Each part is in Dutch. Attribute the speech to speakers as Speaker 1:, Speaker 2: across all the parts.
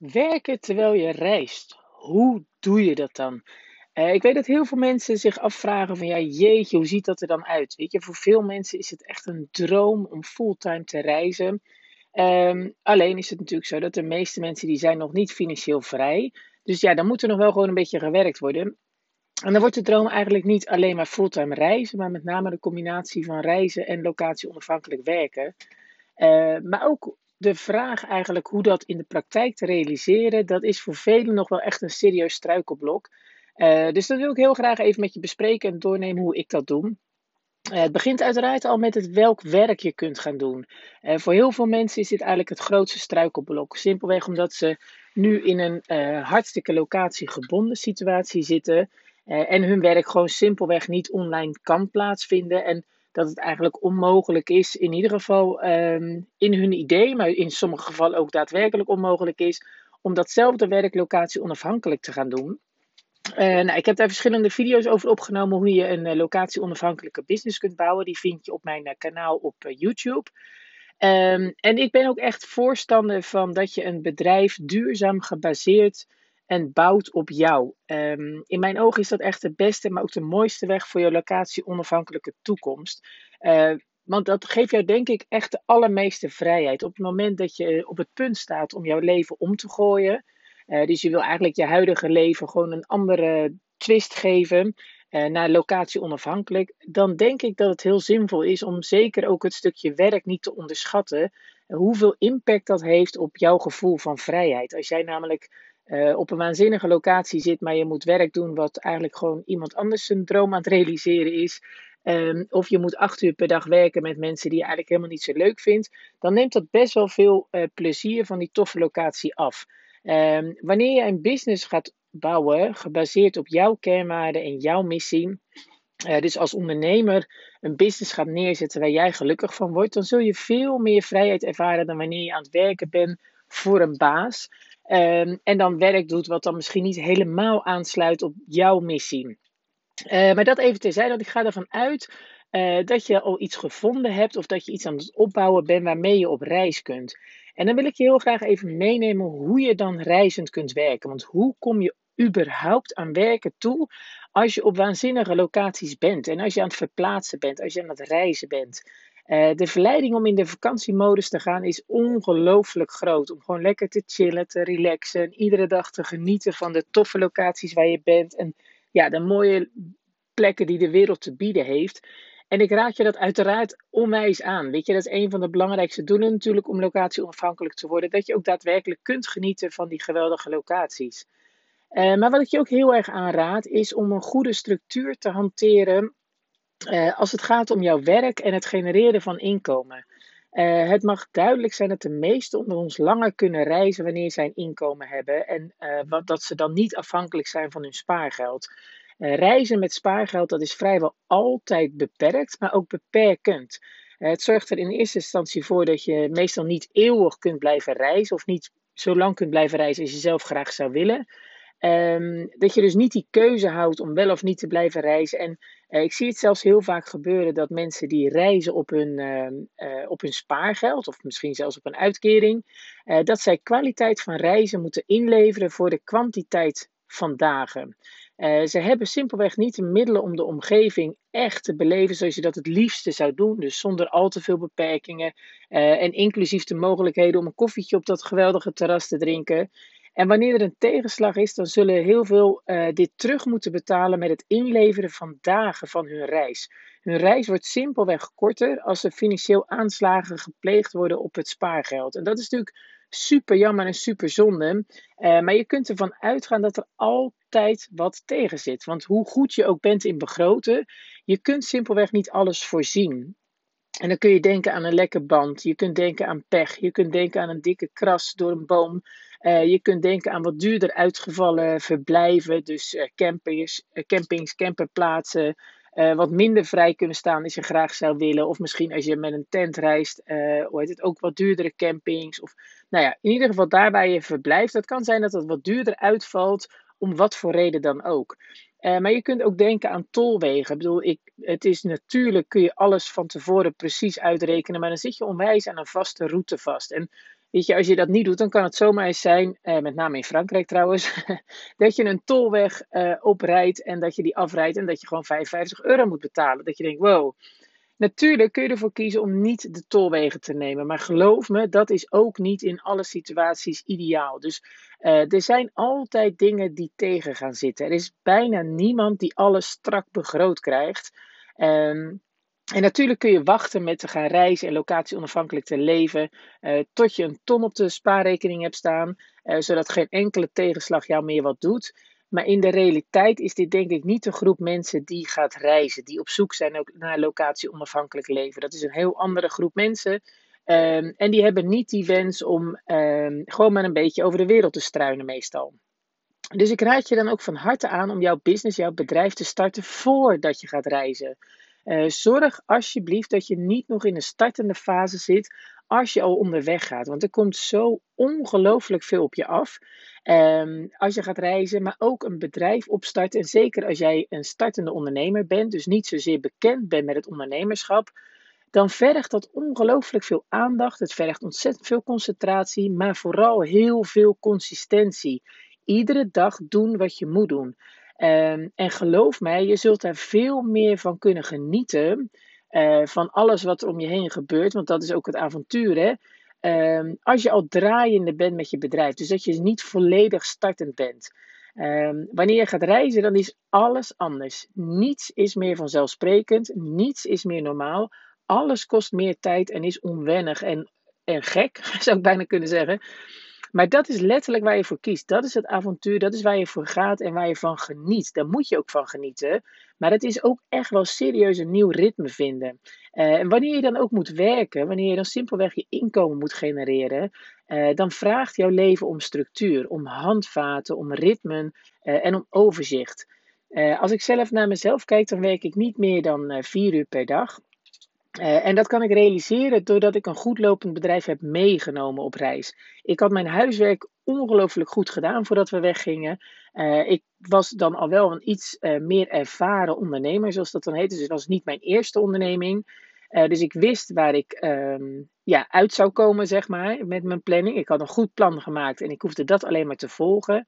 Speaker 1: Werken terwijl je reist. Hoe doe je dat dan? Eh, ik weet dat heel veel mensen zich afvragen van ja, jeetje, hoe ziet dat er dan uit? Weet je, voor veel mensen is het echt een droom om fulltime te reizen. Ehm, alleen is het natuurlijk zo dat de meeste mensen die zijn nog niet financieel vrij. Dus ja, dan moet er nog wel gewoon een beetje gewerkt worden. En dan wordt de droom eigenlijk niet alleen maar fulltime reizen, maar met name de combinatie van reizen en locatie onafhankelijk werken. Eh, maar ook de vraag eigenlijk hoe dat in de praktijk te realiseren, dat is voor velen nog wel echt een serieus struikelblok. Uh, dus dat wil ik heel graag even met je bespreken en doornemen hoe ik dat doe. Uh, het begint uiteraard al met het welk werk je kunt gaan doen. Uh, voor heel veel mensen is dit eigenlijk het grootste struikelblok. Simpelweg omdat ze nu in een hartstikke locatiegebonden situatie zitten. en hun werk gewoon simpelweg niet online kan plaatsvinden. En dat het eigenlijk onmogelijk is, in ieder geval um, in hun idee, maar in sommige gevallen ook daadwerkelijk onmogelijk is, om datzelfde werk locatie onafhankelijk te gaan doen. Uh, nou, ik heb daar verschillende video's over opgenomen hoe je een uh, locatie onafhankelijke business kunt bouwen. Die vind je op mijn uh, kanaal op YouTube. Um, en ik ben ook echt voorstander van dat je een bedrijf duurzaam gebaseerd en bouwt op jou. Um, in mijn ogen is dat echt de beste, maar ook de mooiste weg voor je locatie onafhankelijke toekomst. Uh, want dat geeft jou denk ik echt de allermeeste vrijheid. Op het moment dat je op het punt staat om jouw leven om te gooien. Uh, dus je wil eigenlijk je huidige leven gewoon een andere twist geven. Uh, naar locatie onafhankelijk. Dan denk ik dat het heel zinvol is om zeker ook het stukje werk niet te onderschatten. Hoeveel impact dat heeft op jouw gevoel van vrijheid. Als jij namelijk uh, op een waanzinnige locatie zit, maar je moet werk doen wat eigenlijk gewoon iemand anders zijn droom aan het realiseren is. Um, of je moet acht uur per dag werken met mensen die je eigenlijk helemaal niet zo leuk vindt. Dan neemt dat best wel veel uh, plezier van die toffe locatie af. Um, wanneer je een business gaat bouwen, gebaseerd op jouw kernwaarden en jouw missie. Uh, dus als ondernemer een business gaat neerzetten waar jij gelukkig van wordt, dan zul je veel meer vrijheid ervaren dan wanneer je aan het werken bent voor een baas. Um, en dan werk doet wat dan misschien niet helemaal aansluit op jouw missie. Uh, maar dat even terzijde, want ik ga ervan uit uh, dat je al iets gevonden hebt of dat je iets aan het opbouwen bent waarmee je op reis kunt. En dan wil ik je heel graag even meenemen hoe je dan reizend kunt werken. Want hoe kom je überhaupt aan werken toe als je op waanzinnige locaties bent en als je aan het verplaatsen bent, als je aan het reizen bent? Uh, de verleiding om in de vakantiemodus te gaan is ongelooflijk groot. Om gewoon lekker te chillen, te relaxen. En iedere dag te genieten van de toffe locaties waar je bent. En ja, de mooie plekken die de wereld te bieden heeft. En ik raad je dat uiteraard onwijs aan. Weet je, dat is een van de belangrijkste doelen natuurlijk om locatie onafhankelijk te worden. Dat je ook daadwerkelijk kunt genieten van die geweldige locaties. Uh, maar wat ik je ook heel erg aanraad is om een goede structuur te hanteren uh, als het gaat om jouw werk en het genereren van inkomen. Uh, het mag duidelijk zijn dat de meesten onder ons langer kunnen reizen wanneer zij een inkomen hebben en wat, dat ze dan niet afhankelijk zijn van hun spaargeld. reizen met spaargeld dat is vrijwel altijd beperkt, maar ook beperkend. het zorgt er in eerste instantie voor dat je meestal niet eeuwig kunt blijven reizen of niet zo lang kunt blijven reizen als je zelf graag zou willen. Um, dat je dus niet die keuze houdt om wel of niet te blijven reizen. En ik zie het zelfs heel vaak gebeuren dat mensen die reizen op hun, uh, uh, op hun spaargeld, of misschien zelfs op een uitkering, dat zij kwaliteit van reizen moeten inleveren voor de kwantiteit van dagen. ze hebben simpelweg niet de middelen om de omgeving echt te beleven zoals je dat het liefste zou doen. Dus zonder al te veel beperkingen en inclusief de mogelijkheden om een koffietje op dat geweldige terras te drinken. En wanneer er een tegenslag is, dan zullen heel veel uh, dit terug moeten betalen met het inleveren van dagen van hun reis. Hun reis wordt simpelweg korter als er financieel aanslagen gepleegd worden op het spaargeld. En dat is natuurlijk super jammer en super zonde. Uh, maar je kunt ervan uitgaan dat er altijd wat tegen zit. Want hoe goed je ook bent in begroten, je kunt simpelweg niet alles voorzien. En dan kun je denken aan een lekke band, je kunt denken aan pech, je kunt denken aan een dikke kras door een boom. Uh, je kunt denken aan wat duurder uitgevallen verblijven, dus uh, campings, uh, campings, camperplaatsen, wat minder vrij kunnen staan als je graag zou willen. Of misschien als je met een tent reist, hoe heet het, ook wat duurdere campings. Of, nou ja, in ieder geval daar waar je verblijft. Dat kan zijn dat het wat duurder uitvalt, om wat voor reden dan ook. Uh, maar je kunt ook denken aan tolwegen. Ik bedoel, ik, het is natuurlijk, kun je alles van tevoren precies uitrekenen, maar dan zit je onwijs aan een vaste route vast. En Weet je, als je dat niet doet, dan kan het zomaar eens zijn, eh, met name in Frankrijk trouwens, dat je een tolweg uh, oprijdt en dat je die afrijdt en dat je gewoon 55 euro moet betalen. Dat je denkt, wow. Natuurlijk kun je ervoor kiezen om niet de tolwegen te nemen, maar geloof me, dat is ook niet in alle situaties ideaal. Dus uh, er zijn altijd dingen die tegen gaan zitten. Er is bijna niemand die alles strak begroot krijgt. Um, en natuurlijk kun je wachten met te gaan reizen en locatie onafhankelijk te leven, uh, tot je een ton op de spaarrekening hebt staan, uh, zodat geen enkele tegenslag jou meer wat doet. Maar in de realiteit is dit denk ik niet de groep mensen die gaat reizen, die op zoek zijn naar locatie onafhankelijk leven. Dat is een heel andere groep mensen. Um, en die hebben niet die wens om um, gewoon maar een beetje over de wereld te struinen meestal. Dus ik raad je dan ook van harte aan om jouw business, jouw bedrijf te starten voordat je gaat reizen. Uh, zorg alsjeblieft dat je niet nog in een startende fase zit als je al onderweg gaat. Want er komt zo ongelooflijk veel op je af. Um, als je gaat reizen, maar ook een bedrijf opstarten. En zeker als jij een startende ondernemer bent, dus niet zozeer bekend bent met het ondernemerschap. Dan vergt dat ongelooflijk veel aandacht. Het vergt ontzettend veel concentratie, maar vooral heel veel consistentie. Iedere dag doen wat je moet doen. Um, en geloof mij, je zult daar veel meer van kunnen genieten. Uh, van alles wat er om je heen gebeurt. Want dat is ook het avontuur. Hè? Um, als je al draaiende bent met je bedrijf. Dus dat je niet volledig startend bent. Um, wanneer je gaat reizen, dan is alles anders. Niets is meer vanzelfsprekend. Niets is meer normaal. Alles kost meer tijd en is onwennig en, en gek, zou ik bijna kunnen zeggen. Maar dat is letterlijk waar je voor kiest. Dat is het avontuur, dat is waar je voor gaat en waar je van geniet. Daar moet je ook van genieten. Maar het is ook echt wel serieus een nieuw ritme vinden. Uh, en wanneer je dan ook moet werken, wanneer je dan simpelweg je inkomen moet genereren, uh, dan vraagt jouw leven om structuur, om handvaten, om ritmen uh, en om overzicht. als ik zelf naar mezelf kijk, dan werk ik niet meer dan vier uur per dag. Uh, en dat kan ik realiseren doordat ik een goed lopend bedrijf heb meegenomen op reis. Ik had mijn huiswerk ongelooflijk goed gedaan voordat we weggingen. Uh, ik was dan al wel een iets uh, meer ervaren ondernemer, zoals dat dan heet. Dus het was niet mijn eerste onderneming. dus ik wist waar ik um, ja, uit zou komen, zeg maar, met mijn planning. Ik had een goed plan gemaakt en ik hoefde dat alleen maar te volgen.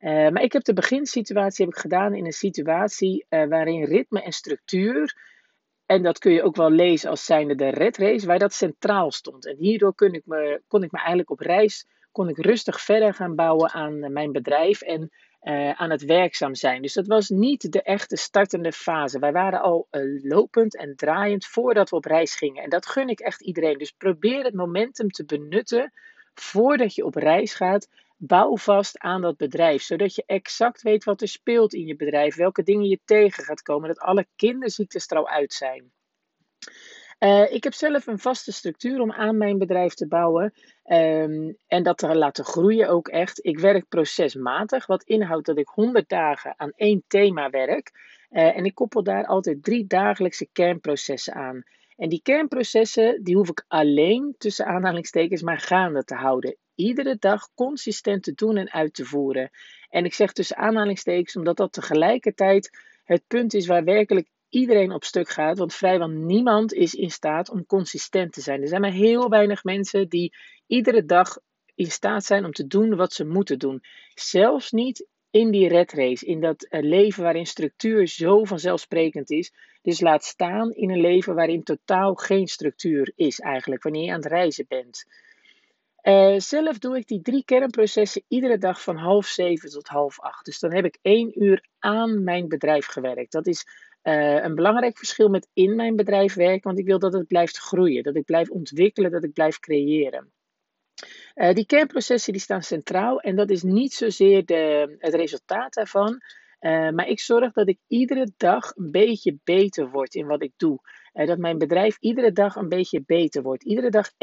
Speaker 1: maar ik heb de beginsituatie heb ik gedaan in een situatie waarin ritme en structuur en dat kun je ook wel lezen als zijnde de red race, waar dat centraal stond. En hierdoor kon ik me, kon ik me eigenlijk op reis, kon ik rustig verder gaan bouwen aan eh, mijn bedrijf en uh, aan het werkzaam zijn. Dus dat was niet de echte startende fase. Wij waren al uh, lopend en draaiend voordat we op reis gingen. En dat gun ik echt iedereen. Dus probeer het momentum te benutten voordat je op reis gaat. Bouw vast aan dat bedrijf, zodat je exact weet wat er speelt in je bedrijf, welke dingen je tegen gaat komen, dat alle kinderziektes er al uit zijn. Uh, ik heb zelf een vaste structuur om aan mijn bedrijf te bouwen um, en dat te laten groeien ook echt. Ik werk procesmatig, wat inhoudt dat ik 100 dagen aan één thema werk. Uh, en ik koppel daar altijd drie dagelijkse kernprocessen aan. En die kernprocessen, die hoef ik alleen tussen aanhalingstekens maar gaande te houden iedere dag consistent te doen en uit te voeren. En ik zeg tussen aanhalingstekens, omdat dat tegelijkertijd het punt is waar werkelijk iedereen op stuk gaat. Want vrijwel niemand is in staat om consistent te zijn. Er zijn maar heel weinig mensen die iedere dag in staat zijn om te doen wat ze moeten doen. Zelfs niet in die red race, in dat eh, leven waarin structuur zo vanzelfsprekend is. Dus laat staan in een leven waarin totaal geen structuur is eigenlijk, wanneer je aan het reizen bent. Uh, zelf doe ik die drie kernprocessen iedere dag van half zeven tot half acht. Dus dan heb ik één uur aan mijn bedrijf gewerkt. Dat is uh, een belangrijk verschil met in mijn bedrijf werken, want ik wil dat het blijft groeien, dat ik blijf ontwikkelen, dat ik blijf creëren. Uh, die kernprocessen die staan centraal en dat is niet zozeer de, het resultaat daarvan, maar ik zorg dat ik iedere dag een beetje beter word in wat ik doe. dat mijn bedrijf iedere dag een beetje beter wordt. Iedere dag 1%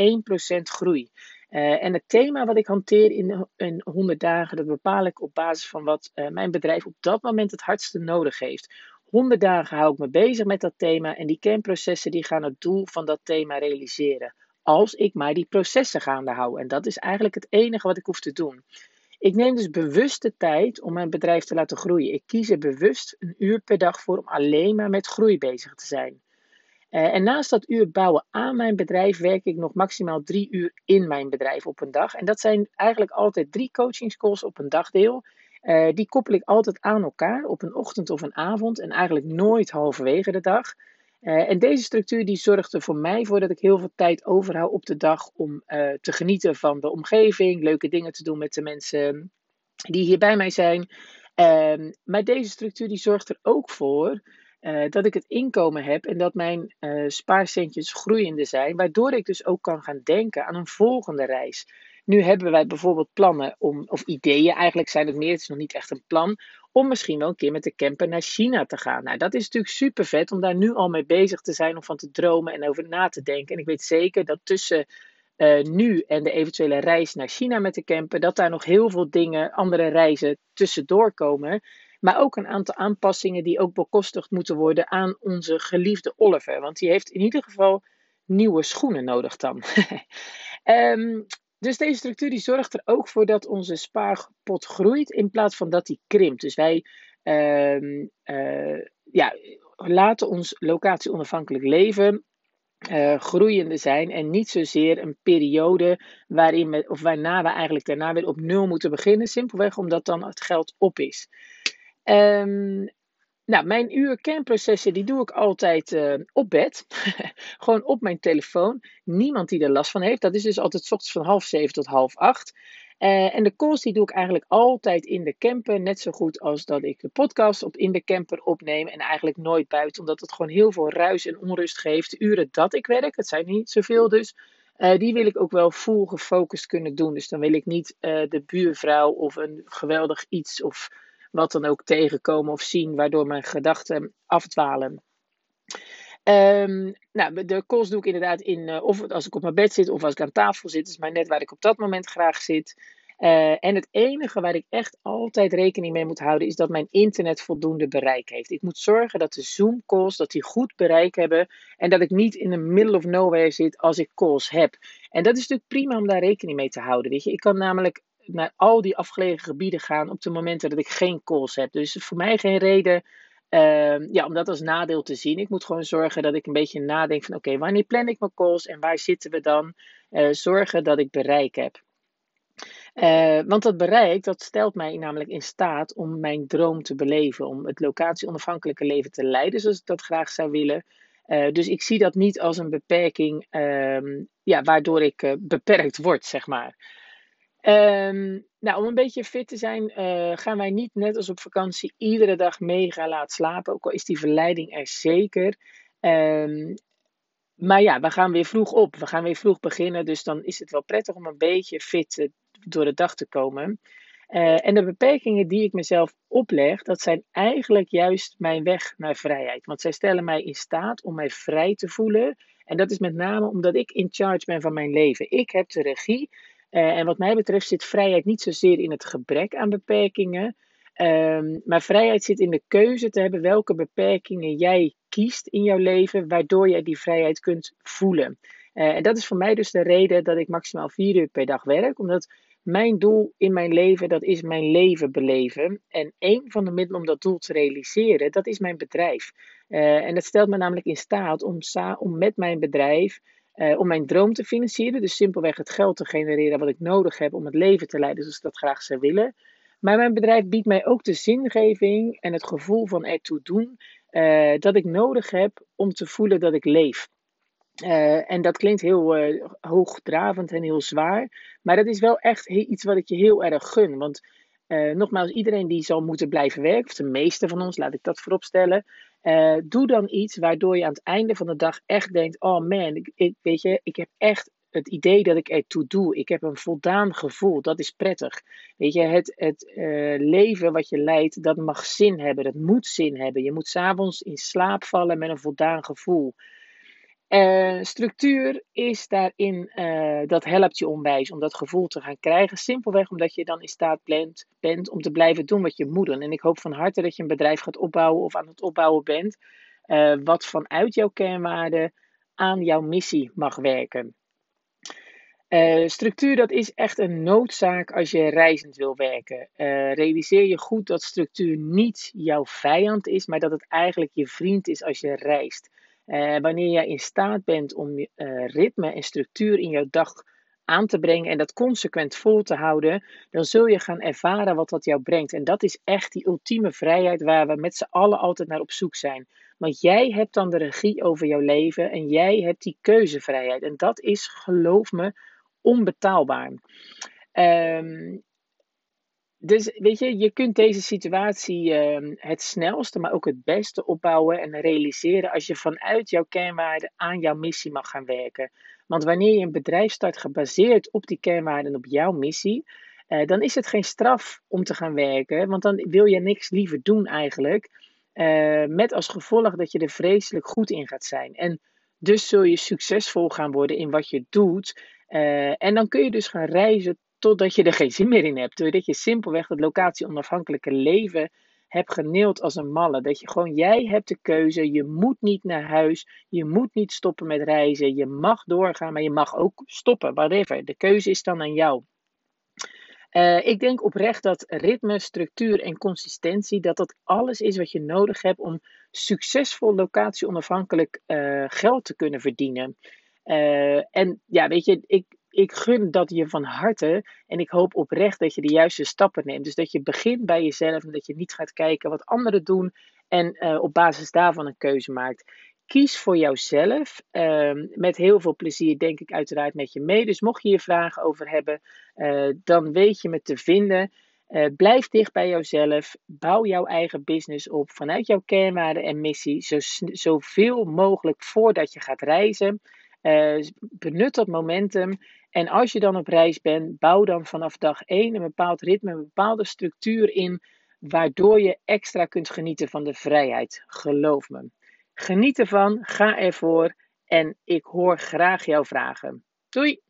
Speaker 1: groei. Uh, en het thema wat ik hanteer in, in 100 dagen, dat bepaal ik op basis van wat uh, mijn bedrijf op dat moment het hardste nodig heeft. 100 dagen hou ik me bezig met dat thema en die kernprocessen die gaan het doel van dat thema realiseren. Als ik maar die processen gaande hou. En dat is eigenlijk het enige wat ik hoef te doen. Ik neem dus bewust de tijd om mijn bedrijf te laten groeien. Ik kies er bewust een uur per dag voor om alleen maar met groei bezig te zijn. Uh, en naast dat uur bouwen aan mijn bedrijf, werk ik nog maximaal drie uur in mijn bedrijf op een dag. En dat zijn eigenlijk altijd drie coachingscalls op een dagdeel. Uh, die koppel ik altijd aan elkaar op een ochtend of een avond en eigenlijk nooit halverwege de dag. Uh, en deze structuur die zorgt er voor mij voor dat ik heel veel tijd overhoud op de dag om te genieten van de omgeving, leuke dingen te doen met de mensen die hier bij mij zijn. Um, maar deze structuur die zorgt er ook voor uh, dat ik het inkomen heb en dat mijn spaarcentjes groeiende zijn, waardoor ik dus ook kan gaan denken aan een volgende reis. Nu hebben wij bijvoorbeeld plannen om, of ideeën, eigenlijk zijn het meer, het is nog niet echt een plan, om misschien wel een keer met de camper naar China te gaan. Nou, dat is natuurlijk super vet om daar nu al mee bezig te zijn, om van te dromen en over na te denken. En ik weet zeker dat tussen uh, nu en de eventuele reis naar China met de camper, dat daar nog heel veel dingen, andere reizen tussendoor komen. Maar ook een aantal aanpassingen die ook bekostigd moeten worden aan onze geliefde Oliver. Want die heeft in ieder geval nieuwe schoenen nodig dan. um, dus deze structuur die zorgt er ook voor dat onze spaarpot groeit in plaats van dat die krimpt. Dus wij um, uh, ja, laten ons locatie onafhankelijk leven uh, groeiende zijn en niet zozeer een periode waarin we, of waarna we eigenlijk daarna weer op nul moeten beginnen. Simpelweg omdat dan het geld op is. Um, nou, mijn uur kernprocessen die doe ik altijd uh, op bed. Gewoon op mijn telefoon. Niemand die er last van heeft. Dat is dus altijd s ochtends van half zeven tot half acht. Uh, en de calls die doe ik eigenlijk altijd in de camper. Net zo goed als dat ik de podcast op in de camper opneem. En eigenlijk nooit buiten. Omdat het gewoon heel veel ruis en onrust geeft. De uren dat ik werk. Het zijn niet zoveel dus. Uh, die wil ik ook wel full gefocust kunnen doen. Dus dan wil ik niet de buurvrouw of een geweldig iets of wat dan ook tegenkomen of zien. Waardoor mijn gedachten afdwalen. Um, nou, de calls doe ik inderdaad in, uh, of als ik op mijn bed zit of als ik aan tafel zit. Dat is maar net waar ik op dat moment graag zit. Uh, en het enige waar ik echt altijd rekening mee moet houden is dat mijn internet voldoende bereik heeft. Ik moet zorgen dat de Zoom calls dat die goed bereik hebben en dat ik niet in the middle of nowhere zit als ik calls heb. En dat is natuurlijk prima om daar rekening mee te houden. Weet je, ik kan namelijk naar al die afgelegen gebieden gaan op de momenten dat ik geen calls heb. Dus voor mij geen reden Uh, ja, om dat als nadeel te zien. Ik moet gewoon zorgen dat ik een beetje nadenk van oké, wanneer plan ik mijn calls en waar zitten we dan? Uh, zorgen dat ik bereik heb. Uh, want dat bereik, dat stelt mij namelijk in staat om mijn droom te beleven. Om het locatie-onafhankelijke leven te leiden zoals ik dat graag zou willen. Uh, dus ik zie dat niet als een beperking ehm, ja, waardoor ik beperkt word, zeg maar. Um, nou, om een beetje fit te zijn, uh, gaan wij niet net als op vakantie iedere dag mega laat slapen. Ook al is die verleiding er zeker. Um, maar ja, we gaan weer vroeg op. We gaan weer vroeg beginnen. Dus dan is het wel prettig om een beetje fit uh, door de dag te komen. Uh, en de beperkingen die ik mezelf opleg, dat zijn eigenlijk juist mijn weg naar vrijheid. Want zij stellen mij in staat om mij vrij te voelen. En dat is met name omdat ik in charge ben van mijn leven. Ik heb de regie. Uh, en wat mij betreft zit vrijheid niet zozeer in het gebrek aan beperkingen. Um, maar vrijheid zit in de keuze te hebben welke beperkingen jij kiest in jouw leven, waardoor jij die vrijheid kunt voelen. Uh, en dat is voor mij dus de reden dat ik maximaal vier uur per dag werk, omdat mijn doel in mijn leven, dat is mijn leven beleven. En een van de middelen om dat doel te realiseren, dat is mijn bedrijf. Uh, en dat stelt me namelijk in staat om, om met mijn bedrijf uh, om mijn droom te financieren. Dus simpelweg het geld te genereren wat ik nodig heb om het leven te leiden zoals ik dat graag zou willen. Maar mijn bedrijf biedt mij ook de zingeving en het gevoel van ertoe doen uh, dat ik nodig heb om te voelen dat ik leef. Uh, en dat klinkt heel hoogdravend en heel zwaar. Maar dat is wel echt iets wat ik je heel erg gun. Want uh, nogmaals, iedereen die zal moeten blijven werken, of de meeste van ons, laat ik dat vooropstellen. Uh, doe dan iets waardoor je aan het einde van de dag echt denkt: oh man, ik, weet je, ik heb echt het idee dat ik ertoe doe. Ik heb een voldaan gevoel. Dat is prettig. Weet je, het, het uh, leven wat je leidt, dat mag zin hebben. Dat moet zin hebben. Je moet s'avonds in slaap vallen met een voldaan gevoel. Uh, structuur is daarin, uh, dat helpt je onwijs om dat gevoel te gaan krijgen. Simpelweg omdat je dan in staat bent, bent om te blijven doen wat je moet doen. En ik hoop van harte dat je een bedrijf gaat opbouwen of aan het opbouwen bent. Uh, wat vanuit jouw kernwaarden aan jouw missie mag werken. structuur dat is echt een noodzaak als je reizend wil werken. realiseer je goed dat structuur niet jouw vijand is, maar dat het eigenlijk je vriend is als je reist. Wanneer jij in staat bent om ritme en structuur in jouw dag aan te brengen en dat consequent vol te houden, dan zul je gaan ervaren wat dat jou brengt. En dat is echt die ultieme vrijheid waar we met z'n allen altijd naar op zoek zijn. Want jij hebt dan de regie over jouw leven en jij hebt die keuzevrijheid. En dat is, geloof me, onbetaalbaar. Um, dus weet je, je kunt deze situatie uh, het snelste, maar ook het beste opbouwen en realiseren als je vanuit jouw kernwaarden aan jouw missie mag gaan werken. Want wanneer je een bedrijf start gebaseerd op die kernwaarden en op jouw missie, uh, dan is het geen straf om te gaan werken, want dan wil je niks liever doen eigenlijk. Uh, met als gevolg dat je er vreselijk goed in gaat zijn. En dus zul je succesvol gaan worden in wat je doet. Uh, en dan kun je dus gaan reizen totdat je er geen zin meer in hebt. Doordat je simpelweg het locatie-onafhankelijke leven hebt geneeld als een malle. Dat je gewoon, jij hebt de keuze. Je moet niet naar huis. Je moet niet stoppen met reizen. Je mag doorgaan, maar je mag ook stoppen. Whatever. De keuze is dan aan jou. Uh, ik denk oprecht dat ritme, structuur en consistentie, dat dat alles is wat je nodig hebt om succesvol locatie-onafhankelijk uh, geld te kunnen verdienen. Uh, en ja, weet je, ik, ik gun dat je van harte en ik hoop oprecht dat je de juiste stappen neemt. Dus dat je begint bij jezelf en dat je niet gaat kijken wat anderen doen en uh, op basis daarvan een keuze maakt. Kies voor jouzelf. Uh, met heel veel plezier, denk ik, uiteraard met je mee. Dus mocht je hier vragen over hebben, uh, dan weet je me te vinden. Uh, blijf dicht bij jouzelf. Bouw jouw eigen business op vanuit jouw kernwaarden en missie. Zo, zoveel mogelijk voordat je gaat reizen. Benut dat momentum. En als je dan op reis bent, bouw dan vanaf dag 1 een bepaald ritme, een bepaalde structuur in, waardoor je extra kunt genieten van de vrijheid. Geloof me. Geniet ervan, ga ervoor en ik hoor graag jouw vragen. Doei!